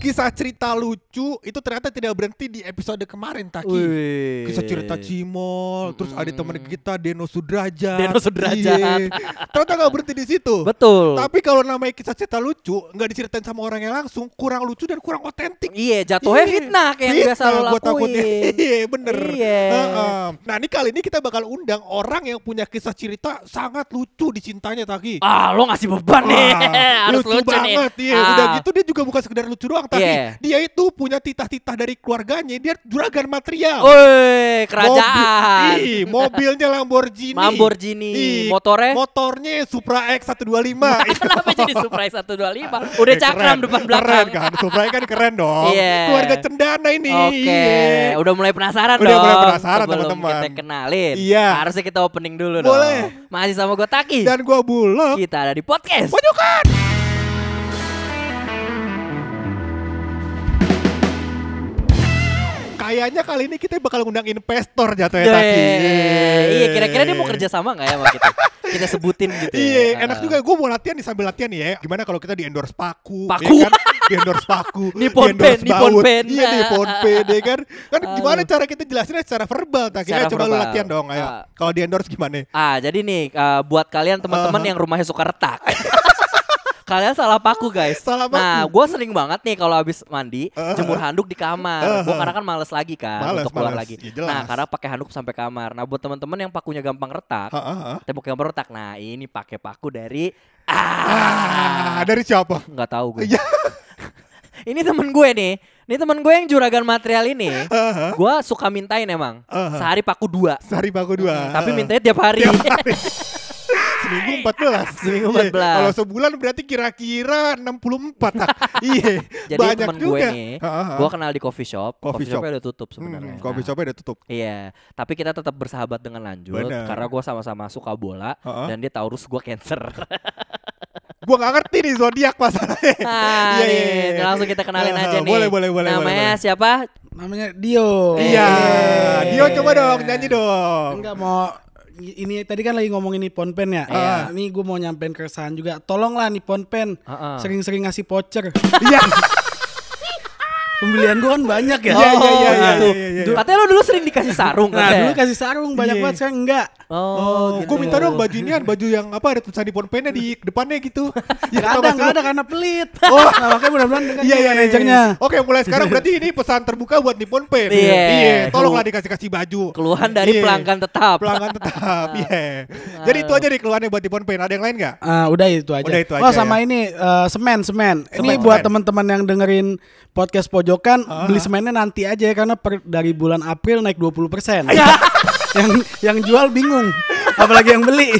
Kisah cerita lucu itu ternyata tidak berhenti di episode kemarin Taki. Wih. Kisah cerita Cimol, terus ada teman kita Deno Sudrajat. Deno Sudrajat. Iya. Ternyata nggak berhenti di situ. Betul. Tapi kalau namanya kisah cerita lucu, nggak diceritain sama orangnya langsung, kurang lucu dan kurang otentik. Iya, jatuhnya Iya. fitnah kayak yang biasa lo Fitnah lakuin. Iya bener. Iya. Heeh. Nah ini kali ini kita bakal undang orang yang punya kisah cerita sangat lucu di cintanya Taki. Ah, lo ngasih beban nih. Harus lucu, lucu, nih. banget iya. Ah. Udah gitu dia juga bukan sekedar lucu doang tapi Iya. dia itu punya titah-titah dari keluarganya, dia juragan material. Woi, kerajaan. Mobil, ih, mobilnya Lamborghini. Lamborghini. Ih, Motornya? Motornya Supra X 125. Kenapa jadi Surprise 125? Udah Eh, cakram keren. depan belakang. Keren kan, Supra kan keren dong. Iya. Keluarga cendana ini. Oke, Iya. udah mulai penasaran Udah dong. mulai penasaran, teman-teman. kita kenalin. Iya. Harusnya kita opening dulu Boleh. dong. Masih sama gue Taki. Dan gua bulog. Kita ada di podcast. Pojokan. Kayaknya kali ini kita bakal ngundang investor jatuhnya tadi. Iya, iya, kira-kira dia mau kerja sama nggak ya sama kita? Kita sebutin gitu. ya. Iya, enak Ah. juga. Gue mau latihan nih sambil latihan ya. Gimana kalau kita di endorse paku, Paku. ya kan? di endorse paku, Nippon di endorse Pen, Nippon. Pen. Iya, Nippon Pen, ya kan? Kan Aduh. gimana cara kita jelasinnya secara verbal? Tak kira Secara coba lu verbal. latihan dong, ayo. Ah. Kalau di endorse gimana? Ah, jadi nih uh, buat kalian teman-teman Aha. yang rumahnya suka retak. kalian salah paku guys. Salah paku. Nah, gue sering banget nih kalau habis mandi Aha. jemur handuk di kamar. Gue karena kan males lagi kan Males, untuk keluar males. lagi. Ya, jelas. nah, karena pakai handuk sampai kamar. Nah, buat teman-teman yang pakunya gampang retak, tembok yang retak. Nah, ini pakai paku dari Ah, ah, dari siapa? nggak tahu gue. Iya. ini temen gue nih. Ini temen gue yang juragan material ini. Ah. Gue suka mintain emang. Aha. Sehari paku dua. Sehari paku dua. Tapi Ah, ah. mintanya tiap hari. Tiap hari. Seminggu 14 Seminggu Iya, 14. Kalau sebulan berarti kira-kira 64 Nah, Iya Jadi Banyak temen gue juga nih, ah, ah. gue kenal di coffee shop. Coffee Coffee, shopnya shop. udah tutup sebenarnya. Hmm, Coffee shopnya udah tutup Iya, tapi kita tetap bersahabat dengan lanjut Bener. karena gue sama-sama suka bola Ah, ah. dan dia Taurus gue Cancer. Gua gak ngerti nih zodiak masalahnya. nah, Iya, nih, iya, iya. langsung kita kenalin aja nih. boleh, boleh, boleh, Namanya boleh, siapa? Namanya Dio. Iya. Eh. Dio coba dong nyanyi dong. Enggak mau ini tadi kan lagi ngomongin Nippon Pen ya. Iya. Ini gue mau nyampein keresahan juga. Tolonglah Nippon Pen. Ah. Sering-sering ngasih voucher. Iya. Pembelian gue kan banyak ya. Iya, iya, iya, iya, gitu. iya, iya, iya. Katanya lo dulu sering dikasih sarung Nah dulu kasih sarung banyak Iya. banget sekarang enggak. Oh, gue minta dong baju ini baju yang apa ada tulisan di pennya di depannya gitu. Ya, Gak ada, gak ada karena pelit. Oh. Nah, makanya mudah-mudahan dengan Iya, iya, iya, manajernya. iya. Oke, mulai sekarang berarti ini pesan terbuka buat Nippon Pen. Iya. tolonglah dikasih-kasih baju. Keluhan dari Iya. pelanggan tetap. Pelanggan tetap. Iya. Jadi itu aja nih keluhannya buat Nippon Pen. Ada yang lain nggak? Ah, udah itu aja. Udah itu oh aja sama ya. ini eh, semen semen. Semen, Ini buat teman-teman yang dengerin podcast pojokan Ah. beli semennya nanti aja ya, karena per, dari bulan April naik 20% Iya. yang yang jual bingung, apalagi yang beli.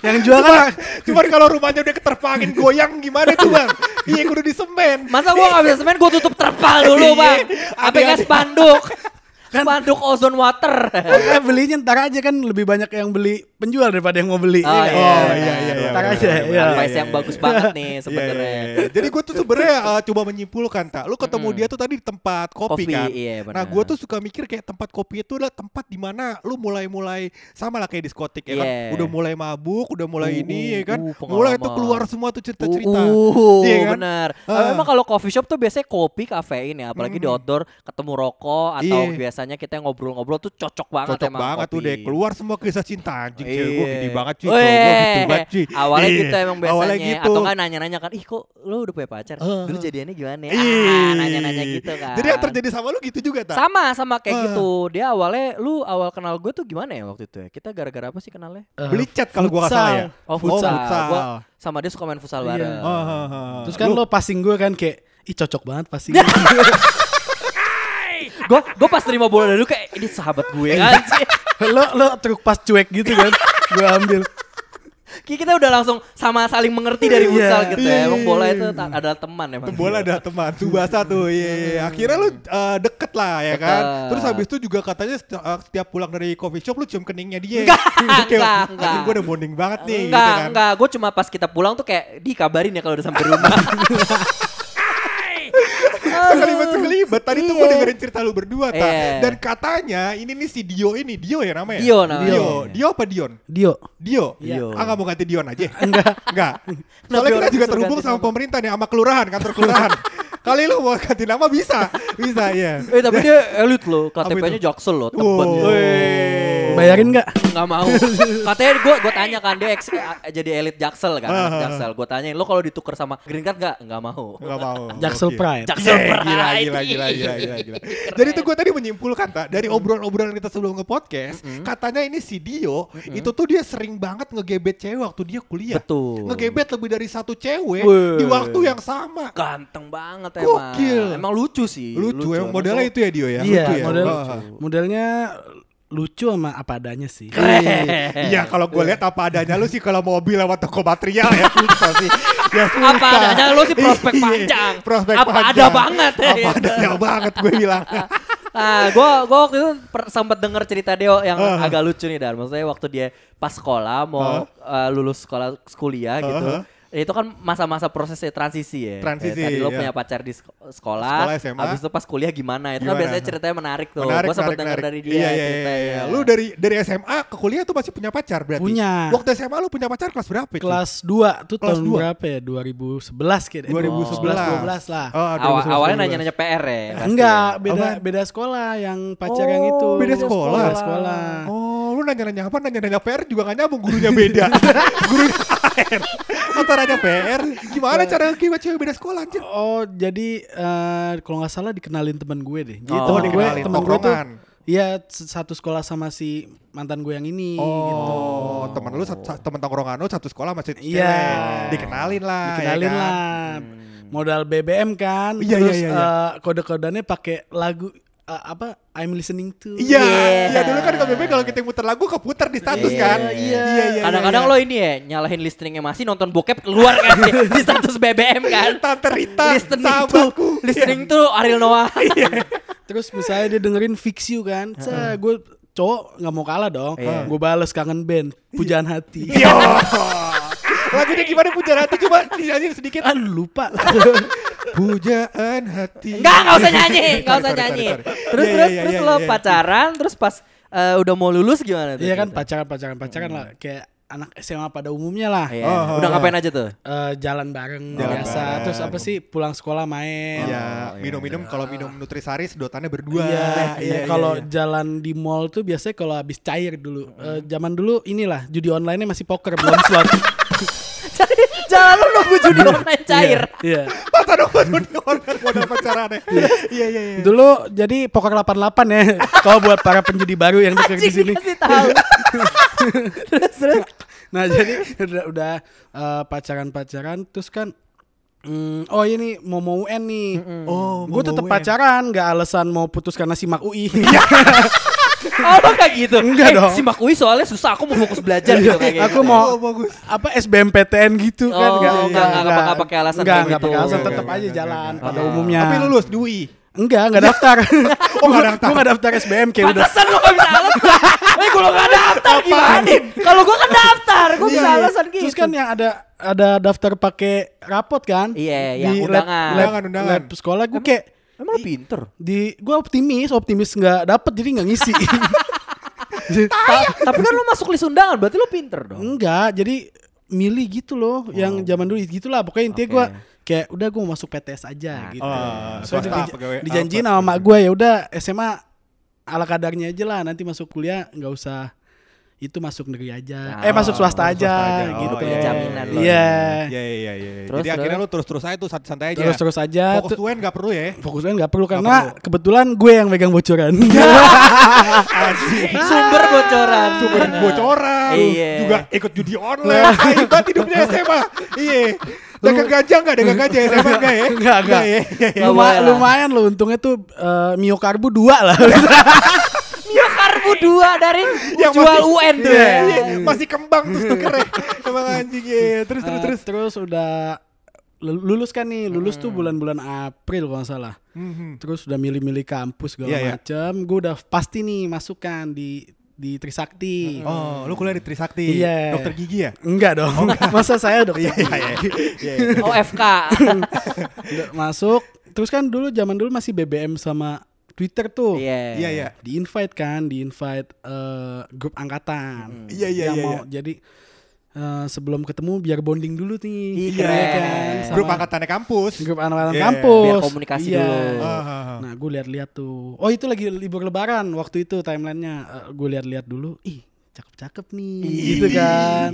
yang jual kan Cuman kalau rumahnya udah keterpangin goyang gimana tuh bang? Iya kudu di semen. Masa gua gak bisa semen, gua tutup terpal dulu Iya. bang. Apa Ada- kayak spanduk. Spanduk ozone water. Eh, belinya ntar aja kan lebih banyak yang beli penjual daripada yang mau beli. Oh, Iya kan? iya, Oh iya iya iya. Benar, aja, iya. benar, Advice iya, yang iya. bagus banget nih Iya, sebenarnya. iya, iya. Jadi gue tuh sebenarnya uh, coba menyimpulkan tak, lu ketemu dia tuh tadi di tempat kopi, Kopi, kan. iya, benar. nah gue tuh suka mikir kayak tempat kopi itu adalah tempat di mana lu mulai-mulai sama lah kayak diskotik ya kan. Iya. Udah mulai mabuk, udah mulai Uh, ini ya kan. uh, mulai tuh keluar semua tuh cerita-cerita. Uh, Iya kan? benar. Ah. Memang kalau coffee shop tuh biasanya kopi, kafein ya, apalagi di Mm. outdoor ketemu rokok atau Iya. biasanya kita ngobrol-ngobrol tuh cocok banget Cocok emang banget tuh kopi. deh keluar semua kisah cinta anjing cewek gue Iya. gede banget cuy. Gua gitu banget cuy. Awalnya Iya. gitu emang biasanya Awalnya gitu. Atau kan nanya-nanya kan Ih kok lu udah punya pacar Ah. Dulu jadiannya gimana ya Iya. ah, Nanya-nanya gitu kan Jadi yang terjadi sama lu gitu juga tak? Sama sama kayak Ah. gitu Dia awalnya Lu awal kenal gue tuh gimana ya waktu itu ya Kita gara-gara apa sih kenalnya Eh, Beli chat kalau gua gak salah ya. Oh futsal. futsal, Gua Sama dia suka main futsal Iya. bareng Ah, ah, ah. Terus kan Lu- lo passing gue kan kayak ih cocok banget passing. Gue gue pas terima bola dari lu kayak Ini sahabat gue Iya. kan lo lo truk pas cuek gitu kan. gue ambil. Kayak kita udah langsung sama saling mengerti dari Iya. futsal gitu Iya, ya Emang iya, bola iya. itu adalah teman emang bola ada teman Subasa tuh iya, iya, iya. akhirnya lu uh, deket lah ya kan Deket. terus habis itu juga katanya seti- uh, setiap pulang dari coffee shop lu cium keningnya dia Enggak, Kayak, enggak, enggak. gue udah bonding banget nih gitu Enggak, kan enggak. Gue cuma pas kita pulang tuh kayak dikabarin ya kalau udah sampai rumah. sekelibat sekelibat. Tadi tuh gue dengerin cerita lu berdua, ta. Iya. Dan katanya ini nih si Dio ini, Dio ya namanya? Dio namanya. Dio. Dio apa Dion? Dio. Dio. Dio. Ah nggak mau ganti Dion aja? Enggak. Enggak. Soalnya kita orang juga terhubung sama nama? pemerintah nih, sama kelurahan, kantor kelurahan. Kali lu mau ganti nama bisa, bisa ya. Eh tapi dia elit loh, KTP-nya? Jaksel loh, tebet. Bayarin nggak? Nggak mau. Katanya gue gue tanya kan dia ex, jadi elit Jaksel kan, anak. Jaksel. Gue tanyain lo kalau ditukar sama Green Card nggak? Nggak mau. Enggak mau. Jaksel Oke. Pride. Jaksel Yeah, Pride. gila, gila, gila, gila, gila, gila. Jadi tuh gue tadi menyimpulkan tak dari obrolan-obrolan kita sebelum nge-podcast, katanya ini si Dio itu tuh dia sering banget ngegebet cewek waktu dia kuliah. Betul. Ngegebet lebih dari satu cewek Wih. di waktu yang sama. Ganteng banget Gokil. emang. Emang lucu sih. Lucu, emang Emang modelnya itu ya Dio ya. Iya, Lucu ya. model Oh. modelnya lucu sama apa adanya sih. Iya, kalau gue lihat apa adanya lu sih kalau mobil lewat toko material ya susah sih. Ya susah. Apa adanya lu sih prospek Iya, panjang. Prospek Apa panjang. ada banget. Apa adanya banget gue bilang. Nah, gue gua waktu itu sempat denger cerita Deo yang Uh. agak lucu nih dan maksudnya waktu dia pas sekolah mau uh, lulus sekolah kuliah gitu. Uh-huh. Itu kan masa-masa prosesnya transisi ya. Transisi, Kayak tadi lo iya. punya pacar di sek- sekolah, Sekolah SMA. habis itu pas kuliah gimana? Itu kan Gimana? biasanya ceritanya menarik tuh. Menarik, Gue sempat menarik, denger menarik. dari dia Iya, iya, ceritanya. iya, iya. Lu dari dari SMA ke kuliah tuh masih punya pacar berarti? Punya. Waktu SMA lu punya pacar kelas berapa? cuy? Kelas 2 tuh Kelas tahun dua. berapa ya? 2011 kayaknya. 2011. 12 lah. Oh, Awal, 2011. awalnya nanya-nanya PR ya. pasti. Enggak, beda Apaan? beda sekolah yang pacar yang itu. Oh, beda sekolah. Beda sekolah. Oh, lu nanya-nanya apa? Nanya-nanya PR juga gak nyambung, gurunya beda. gurunya PR. Antaranya PR. Gimana cara kibat cewek beda sekolah anjir? Oh, jadi eh, kalau nggak salah dikenalin teman gue deh. Jadi Oh, teman gue, teman gue tuh. Iya, satu sekolah sama si mantan gue yang ini gitu. Oh, temen lu temen tongkrongan lu satu sekolah masih Iya. Dikenalin lah. Dikenalin ya kan? lah. Modal BBM kan. Iya, terus iya, iya, iya. eh, kode-kodenya pakai lagu eh, apa? I'm listening to. Iya, Yeah. iya dulu kan KBB kalau kita muter lagu keputar di status Iya, kan. iya. iya, iya. Kadang-kadang iya. lo ini ya nyalahin listeningnya masih nonton bokep keluar kan di, di status BBM kan. Tante Rita, listening sahabatku. tuh, listening tuh Ariel Noah. Terus misalnya dia dengerin Fix You kan. Saya gue cowok nggak mau kalah dong. Iya. Gue bales kangen band, pujaan hati. Yo. Lagunya gimana pujaan hati coba dinyanyiin sedikit. Kan lupa. Pujaan hati. Enggak, enggak usah nyanyi, enggak usah nyanyi. Terus Iya, terus iya, terus iya, lo iya. pacaran, terus pas eh, udah mau lulus gimana tuh? Iya kan cerita? pacaran pacaran pacaran lah kayak anak SMA pada umumnya lah. Iya. Oh, udah oh, ngapain aja tuh? Eh, jalan bareng Jalan biasa. bareng. Terus apa sih pulang sekolah main. Iya, Oh, minum-minum kalau minum nutrisari sedotannya berdua. Iya, iya. Kalau iya. jalan di mall tuh biasanya kalau habis cair dulu. Eh, zaman dulu inilah judi online-nya masih poker belum slot. Jadi jangan lo nunggu judi online cair. Iya. Masa dong baru di order modal pacarannya. Iya, iya, iya. Dulu jadi poker 88 ya. Kalau buat para penjudi baru yang dekat di sini. tahu. terus terus. Nah, jadi udah udah eh, pacaran-pacaran terus kan hmm, oh ini mau mau UN nih. Oh, Gue mau tetap pacaran, nggak alasan mau putus karena simak UI. Oh lo kayak gitu? Enggak eh, dong. Si Makui soalnya susah, aku mau fokus belajar gitu kayak gitu. Aku mau Oh, bagus. apa SBMPTN gitu kan Oh, nggak enggak, enggak, enggak, enggak pakai alasan enggak, kayak enggak gitu. pakai alasan Enggak, tetap enggak, aja enggak, jalan enggak, pada enggak. umumnya Tapi lulus di UI. enggak enggak daftar Oh, nggak daftar. gue enggak daftar SBM kayak udah Pantesan lo gak bisa alasan. Eh kalau gak daftar gimana? Kalau gue kan daftar, gue bisa Iya, alasan gitu. terus kan yang ada ada daftar pakai rapot kan Iya, yang lab, undangan. Undangan, undangan. lab sekolah gue kayak Emang lo pinter? di gue optimis optimis nggak dapet jadi nggak ngisi Ta- tapi kan lo masuk list undangan, berarti lo pinter dong. enggak jadi milih gitu loh yang zaman dulu gitulah pokoknya intinya Oke. gue kayak udah gue masuk PTS aja gitu Oh, so, swasta, di- pegawai- dijanjiin apa? sama mak gue ya udah SMA ala kadarnya aja lah nanti masuk kuliah nggak usah itu masuk negeri aja Ah, eh masuk swasta masuk aja, swasta aja. Oh, gitu iya, jaminan lo. iya Iya, iya, iya, iya. Terus, Jadi akhirnya terus? lu terus-terus aja tuh santai aja. terus terus aja Fokus tuh- UN gak perlu ya. fokusnya nggak perlu karena kebetulan gue yang megang bocoran. Sumber bocoran. Sumber bocoran. Iya. Juga ikut judi online. Hebat hidupnya SMA. Iya. Dagang gajah enggak? Dagang gajah SMA enggak ya? Enggak, enggak. ya? Iya, iya. Nggak Luma- boleh lah. lumayan loh untungnya tuh eh, miokarbu dua lah Mio Karbu 2 dari Yang jual masih- UN tuh Iya, ya. iya. Masih kembang terus tukernya. Emang anjing ya. Terus terus Eh, terus. terus udah lul- lulus kan nih lulus tuh bulan-bulan April kalau nggak salah Mhm. terus udah milih-milih kampus segala Iya, iya. macam gue udah pasti nih masukkan di di Trisakti Oh, lu kuliah di Trisakti. Iya. Dokter gigi ya? enggak dong masa saya dokter Iya, iya, iya. Iya. Oh FK. Udah masuk terus kan dulu zaman dulu masih BBM sama Twitter tuh. Iya. Iya iya. Di invite kan, di invite eh, grup angkatan. Iya, iya, Yang iya, mau iya. jadi eh, sebelum ketemu biar bonding dulu nih. Iya, Iya keren. Sama Grup angkatannya kampus. grup anak-anak Iya. kampus. Biar komunikasi Iya. dulu. Ah, ah, ah. Nah, gue lihat-lihat tuh. Oh, itu lagi libur lebaran waktu itu timelinenya. Eh, gue lihat-lihat dulu. Ih, cakep-cakep nih. Gitu kan.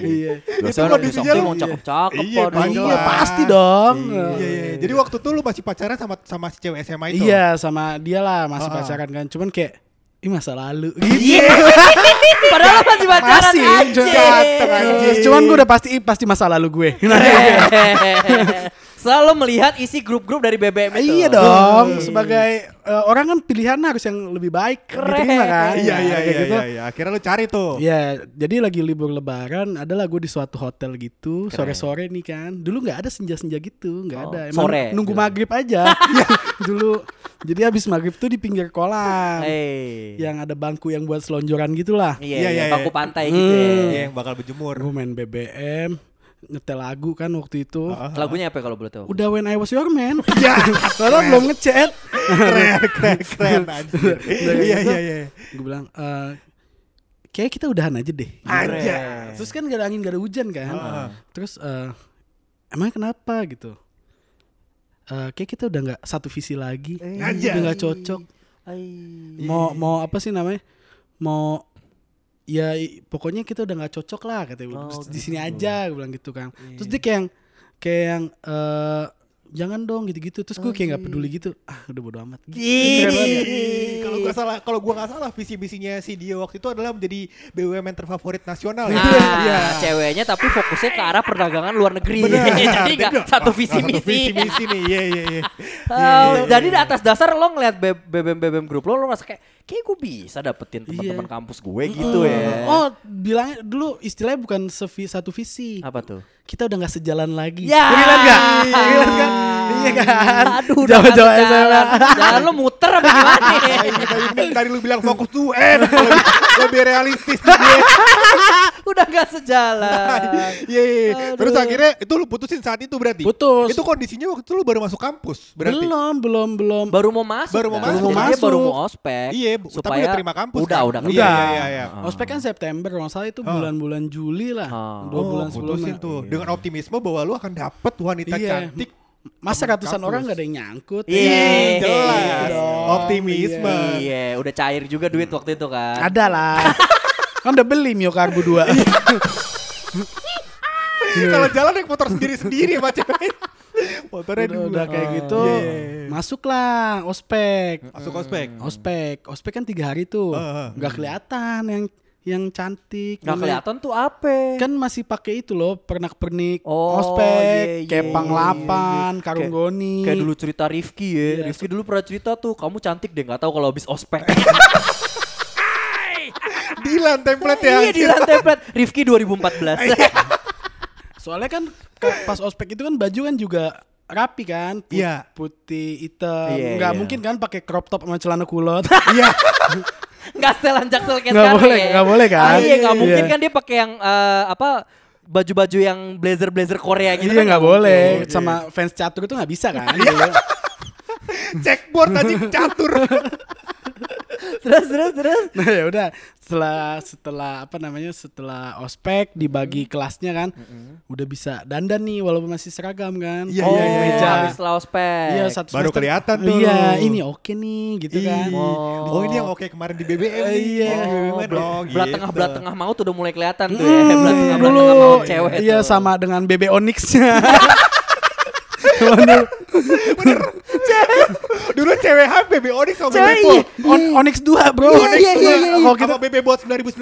Iya. Biasanya Itu orang lu- mau cakep-cakep Iya, padahal. Iya, pasti dong. Iya, iya. Jadi waktu itu lu masih pacaran sama sama si cewek SMA itu. Iya, sama dia lah masih ah. pacaran kan. Cuman kayak Ih masa lalu Iya. Padahal lo masih pacaran Masih, anjing. Cuman gue udah pasti pasti masa lalu gue Selalu melihat isi grup-grup dari BBM itu. Iya dong Sebagai eh, orang kan pilihan harus yang lebih baik Keren. Diterima kan Iya, iya, iya, gitu. iya, iya. Akhirnya lu cari tuh. Ya, jadi lagi libur lebaran adalah gue di suatu hotel gitu, sore-sore nih kan. Dulu nggak ada senja-senja gitu, nggak Oh, ada. sore. nunggu maghrib aja. Iya, Dulu. Jadi habis maghrib tuh di pinggir kolam. Hey. Yang ada bangku yang buat selonjoran gitulah. Iya, Iya, iya, iya, bangku iya. pantai gitu ya. Iya, yang bakal berjemur. Gue main BBM, nyetel lagu kan waktu itu. Lagunya apa kalau boleh tahu? Udah when I was your man. Iya. Padahal belum ngechat. keren, keren, keren anjir. Iya, iya, iya. Gue bilang, eh kayak kita udahan aja deh. Anjir. Terus kan gak ada angin gak ada hujan kan. Ah. Terus eh emangnya kenapa gitu? Eh kayak kita udah nggak satu visi lagi, Anjay. udah nggak cocok. Ai. Mau mau apa sih namanya? Mau ya pokoknya kita udah nggak cocok lah katanya. Oh, Terus di sini aja gue bilang gitu kan. Terus dia kayak yang kayak yang eh jangan dong gitu-gitu. Terus gue kayak nggak peduli gitu. Ah udah bodo amat. Ih, Kalau gua salah, kalau gua nggak salah visi misinya si Dio waktu itu adalah menjadi BUMN terfavorit nasional ya. Ah, ceweknya tapi fokusnya ke arah perdagangan luar negeri. Jadi nggak satu visi Satu visi misi. misi nih, iya iya iya. Oh, jadi di atas dasar lo ngeliat BBM BBM grup lo lo ngerasa kayak kayak gue bisa dapetin teman-teman kampus gue gitu ya. Oh bilangnya dulu istilahnya bukan satu visi. Apa tuh? Kita udah nggak sejalan lagi. Ya. Relate nggak? Relate nggak? Iya kan? Aduh, Jawa-jawa sejalan. SMA. Jalan lo muter apa gimana? Ah, ini tadi, tadi lu bilang fokus tuh eh lebih, lebih realistis. udah nggak sejalan. Iya, iya, iya. Terus Aduh. akhirnya itu lu putusin saat itu berarti. Putus. Itu kondisinya waktu itu lu baru masuk kampus berarti. Belum, belum, belum. Baru mau masuk. Baru mau kan? masuk. Jadi dia Masuk. baru mau ospek. Iya, bu- tapi udah terima kampus Udah, kan? udah. Iya, iya, iya, iya. Ah. Ospek kan September, kalau salah itu bulan-bulan Juli lah. Ah. Dua Oh, bulan putusin sebelumnya. tuh dengan optimisme bahwa lu akan dapet wanita Iya. cantik. Masa ratusan kampus. orang gak ada yang nyangkut? Iya. Ih, jelas. Dong. Optimisme. Iya, udah cair juga duit waktu itu kan. Ada lah. kan udah beli Mio Karbu 2. Kalau jalan naik motor sendiri-sendiri sama cewek. Motornya udah, dua. udah kayak gitu. Iya. Masuklah ospek. Masuk ospek. Ospek, ospek kan tiga hari tuh. Nggak kelihatan yang yang cantik. Nggak yang- kelihatan tuh apa? Kan masih pakai itu loh, pernak-pernik Oh, ospek, iya, kayak iya, panglapan, iya. karung Kayak- goni. Kayak dulu cerita Rifki ya. Iya. Rifki dulu pernah cerita tuh, kamu cantik deh nggak tahu kalau habis ospek. Dilan template ya. iya di lantai plat. Rifki 2014. Soalnya kan pas ospek itu kan baju kan juga rapi kan, put- Iya. putih hitam. Iya, Nggak iya. mungkin kan pakai crop top sama celana kulot. Iya. Nggak setelan jaksel kayak Nggak boleh, ya. nggak boleh kan? Ah, iya nggak Iya. mungkin kan dia pakai yang eh, apa baju-baju yang blazer blazer Korea gitu. iya kan nggak boleh. mungkin. Sama fans catur itu nggak bisa kan? Iya. dulu. Checkboard aja catur. Terus terus terus. nah ya udah setelah setelah apa namanya setelah ospek dibagi kelasnya kan, udah bisa dandan nih walaupun masih seragam kan. Iya, oh, iya, iya, meja. habis setelah ospek. Iya satu Baru semester. kelihatan tuh. Iya ini oke nih gitu kan. Ih. Oh. Oh ini yang oke kemarin di BBM nih. Iya. Oh, BBM belat, oh, belat gitu. tengah belat tengah maut udah mulai kelihatan tuh ya. Hmm, Belat tengah belat dulu tengah maut cewek iya tuh. sama dengan BB Onyx-nya. Dulu cewek HP BB Onyx sama Cewek, BB Pol. iya. On- Onyx 2 bro. Onyx iya, dua. iya, iya. Kalau kita BB buat 9900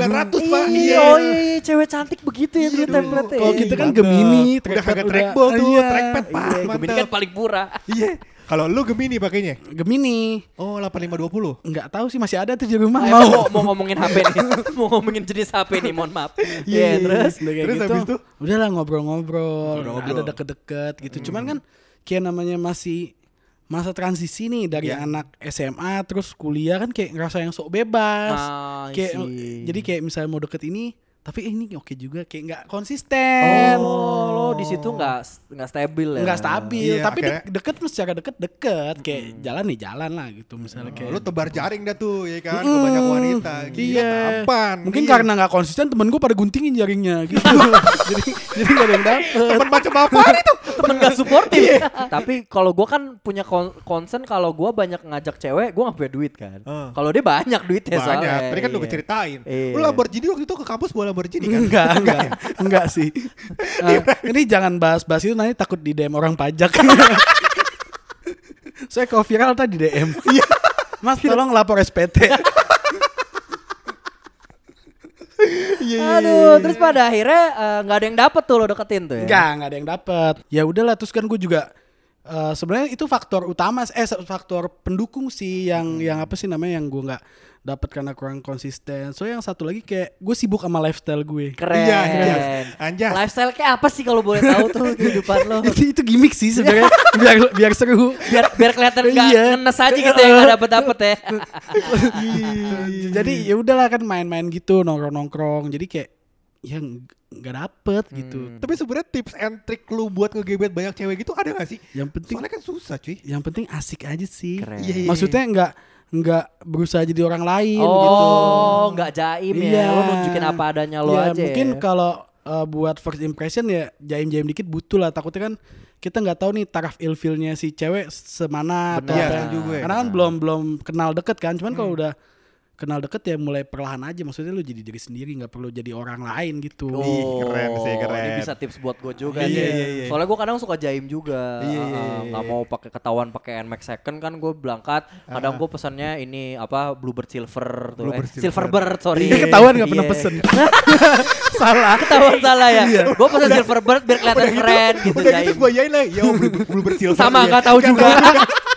Pak. Iya, oh iya, iya, cewek cantik begitu ya dulu template Kalau kita kan. Gemini, Udah kagak trackball tuh, iya. trackpad Pak. Iya, Gemini kan paling murah. Iya. Kalau lu Gemini pakainya? Gemini. Oh 8520. Nggak tahu sih masih ada tuh di rumah Mau, mau. ngomongin HP nih, mau ngomongin jenis HP nih, mohon maaf. Iya, terus. Udah kayak Terus gitu. habis itu? Udahlah ngobrol-ngobrol, ada deket-deket gitu. Cuman kan kayak namanya masih masa transisi nih dari Iya. anak SMA terus kuliah kan kayak ngerasa yang sok bebas. Ah, kayak see. jadi kayak misalnya mau deket ini tapi eh, ini oke juga kayak nggak konsisten. Oh, lo di situ nggak nggak stabil ya? nggak stabil Iya, tapi de- deket mas secara deket deket kayak jalan nih jalan lah gitu misalnya kayak Lu tebar jaring dah tuh ya kan ke banyak wanita. Gila iya tampan. mungkin Iya. karena nggak konsisten temen gue pada guntingin jaringnya gitu jadi jadi gak ada yang dapet teman macam apa itu? temen gak suportif. Tapi kalau gua kan punya concern kalau gua banyak ngajak cewek, gua nggak punya duit kan. Eh. Kalau dia banyak duitnya Banyak. soalnya. Tadi kan Iya. gue ceritain. Iya. Lu Lamborghini waktu itu ke kampus bawa Lamborghini kan? enggak enggak enggak. sih. Eh, ini jangan bahas-bahas itu nanti takut di DM orang pajak. Saya kalau viral tadi DM Iya. Mas tolong lapor SPT Iya, Aduh, terus pada akhirnya eh, nggak ada yang dapet tuh lo deketin tuh ya. Enggak, enggak ada yang dapat. Ya udahlah terus kan gue juga eh, sebenarnya itu faktor utama eh faktor pendukung sih yang yang apa sih namanya yang gue nggak dapat karena kurang konsisten. So yang satu lagi kayak gue sibuk sama lifestyle gue. Keren. Iya, anjas. Anjas. Lifestyle kayak apa sih kalau boleh tahu tuh kehidupan lo? itu itu gimmick sih sebenarnya biar biar seru. biar biar kelihatan nggak Iya. ngenes aja gitu ya nggak dapet dapet ya. Jadi ya udahlah kan main-main gitu nongkrong-nongkrong. Jadi kayak ya ng- nggak dapet gitu. Tapi sebenarnya tips and trick lu buat ngegebet banyak cewek gitu ada gak sih? Yang penting Soalnya kan susah cuy. yang penting asik aja sih. Keren. Iya, iya, Maksudnya nggak nggak berusaha jadi orang lain gitu. Oh, nggak jaim ya. Iya. Lo nunjukin apa adanya lo Iya, aja. Mungkin ya. kalau uh, buat first impression ya jaim-jaim dikit butuh lah. Takutnya kan kita nggak tahu nih taraf ilfilnya si cewek semana atau Benar. apa. Iya, juga ya. Karena kan belum belum kenal deket kan. Cuman kalau udah kenal deket ya mulai perlahan aja. Maksudnya lu jadi diri sendiri nggak perlu jadi orang lain gitu. Oh, Ih, keren sih, keren. Ini bisa tips buat gue juga Iya, nih. iya, iya. Soalnya gue kadang suka jaim juga. Iya, iya, Ah, iya. Nggak mau pakai ketahuan pakai Nmax second kan gue berangkat. Kadang gue pesannya ini apa Bluebird Silver tuh. Bluebird eh, Silver. Silverbird sorry. Iya, ketahuan nggak pernah Iya. pesen. Salah. Ketahuan salah ya. Iya. Gue pesan Silverbird biar kelihatan keren gitu Udah jaim. gitu gue yain lah. Ya belum bersilver. Sama nggak tahu juga.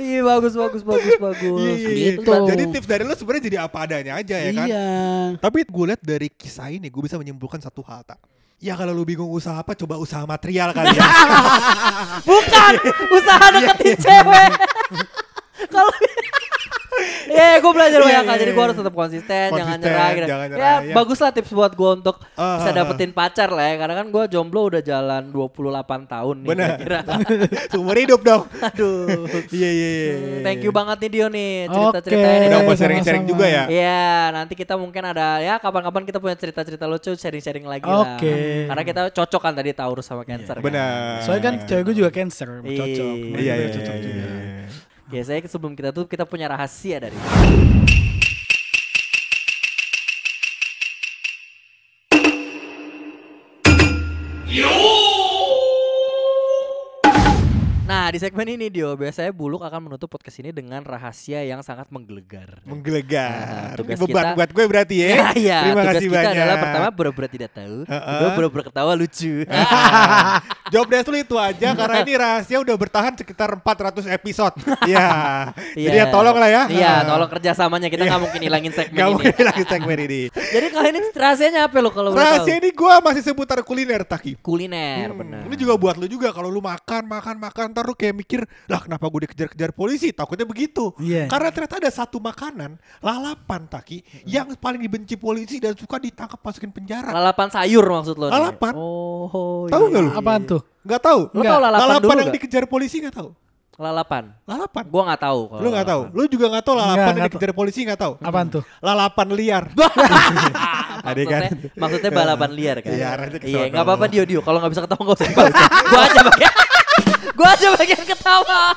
Iya bagus bagus bagus bagus. Iya, iya, iya. Gitu. Jadi tips dari lu sebenarnya jadi apa adanya aja ya kan? Iya. Tapi gue lihat dari kisah ini gue bisa menyimpulkan satu hal tak. Ya kalau lu bingung usaha apa coba usaha material kali ya. Bukan usaha deketin cewek. Gue belajar Iya, banyak iya, kan. Jadi gue iya. harus tetap konsisten, jangan nyerah. gitu. jangan Ya, nyerah, ya. bagus lah tips buat gue untuk Ah, bisa ah, dapetin pacar lah ya. Karena kan gue jomblo udah jalan 28 tahun nih. Bener. kira-kira. Seumur hidup dong. Aduh. Iya iya iya. Thank you banget nih Dio nih Oke. cerita-ceritanya. nih. Udah mau sharing-sharing juga ya. Iya, nanti kita mungkin ada ya kapan-kapan kita punya cerita-cerita lucu sharing-sharing lagi lah. Oke. Karena kita cocok kan tadi Taurus sama Cancer. kan. Benar. Soalnya kan cewek gue juga cancer, cocok. Iya, Iya iya cocok iya, juga. Biasanya sebelum kita tuh kita punya rahasia dari Nah di segmen ini Dio biasanya Buluk akan menutup podcast ini dengan rahasia yang sangat menggelegar. Menggelegar. Nah, tugas Ini beban kita- buat gue berarti ya. Ya, ya, Terima tugas kasih kita banyak. adalah pertama pura-pura tidak tahu, Heeh. kedua pura-pura ketawa lucu. Jawab desk lu itu aja karena ini rahasia udah bertahan sekitar 400 episode. Iya. Jadi ya tolong lah ya. Iya, tolong kerjasamanya kita nggak mungkin hilangin segmen Gak ini. mungkin lagi segmen ini. Jadi kali ini rahasianya apa lo kalau Rahasia ini gue masih seputar kuliner Taki. Kuliner, Hmm, benar. Ini juga buat lu juga kalau lu makan makan makan ntar lu kayak mikir lah kenapa gue dikejar-kejar polisi takutnya begitu. Iya. Karena ternyata ada satu makanan lalapan Taki yang paling dibenci polisi dan suka ditangkap masukin penjara. Lalapan sayur maksud lo? nih? Lalapan. Oh, Tahu iya. nggak lu? Apaan tuh? Nggak tahu. Lo tau lalapan, Lalapan dulu yang nggak? dikejar polisi nggak tahu. Lalapan. Lalapan. Gua nggak tahu. kalau Lu nggak tahu. Lu juga nggak tahu lalapan Nggak, yang nggak dikejar polisi nggak tahu. Apaan tuh? Lalapan liar. Ada kan? Maksudnya, maksudnya balapan liar kan? Iya, Iya, nggak apa-apa Dio Dio. Kalau nggak bisa ketawa nggak usah gua aja bagian, gua aja bagian ketawa.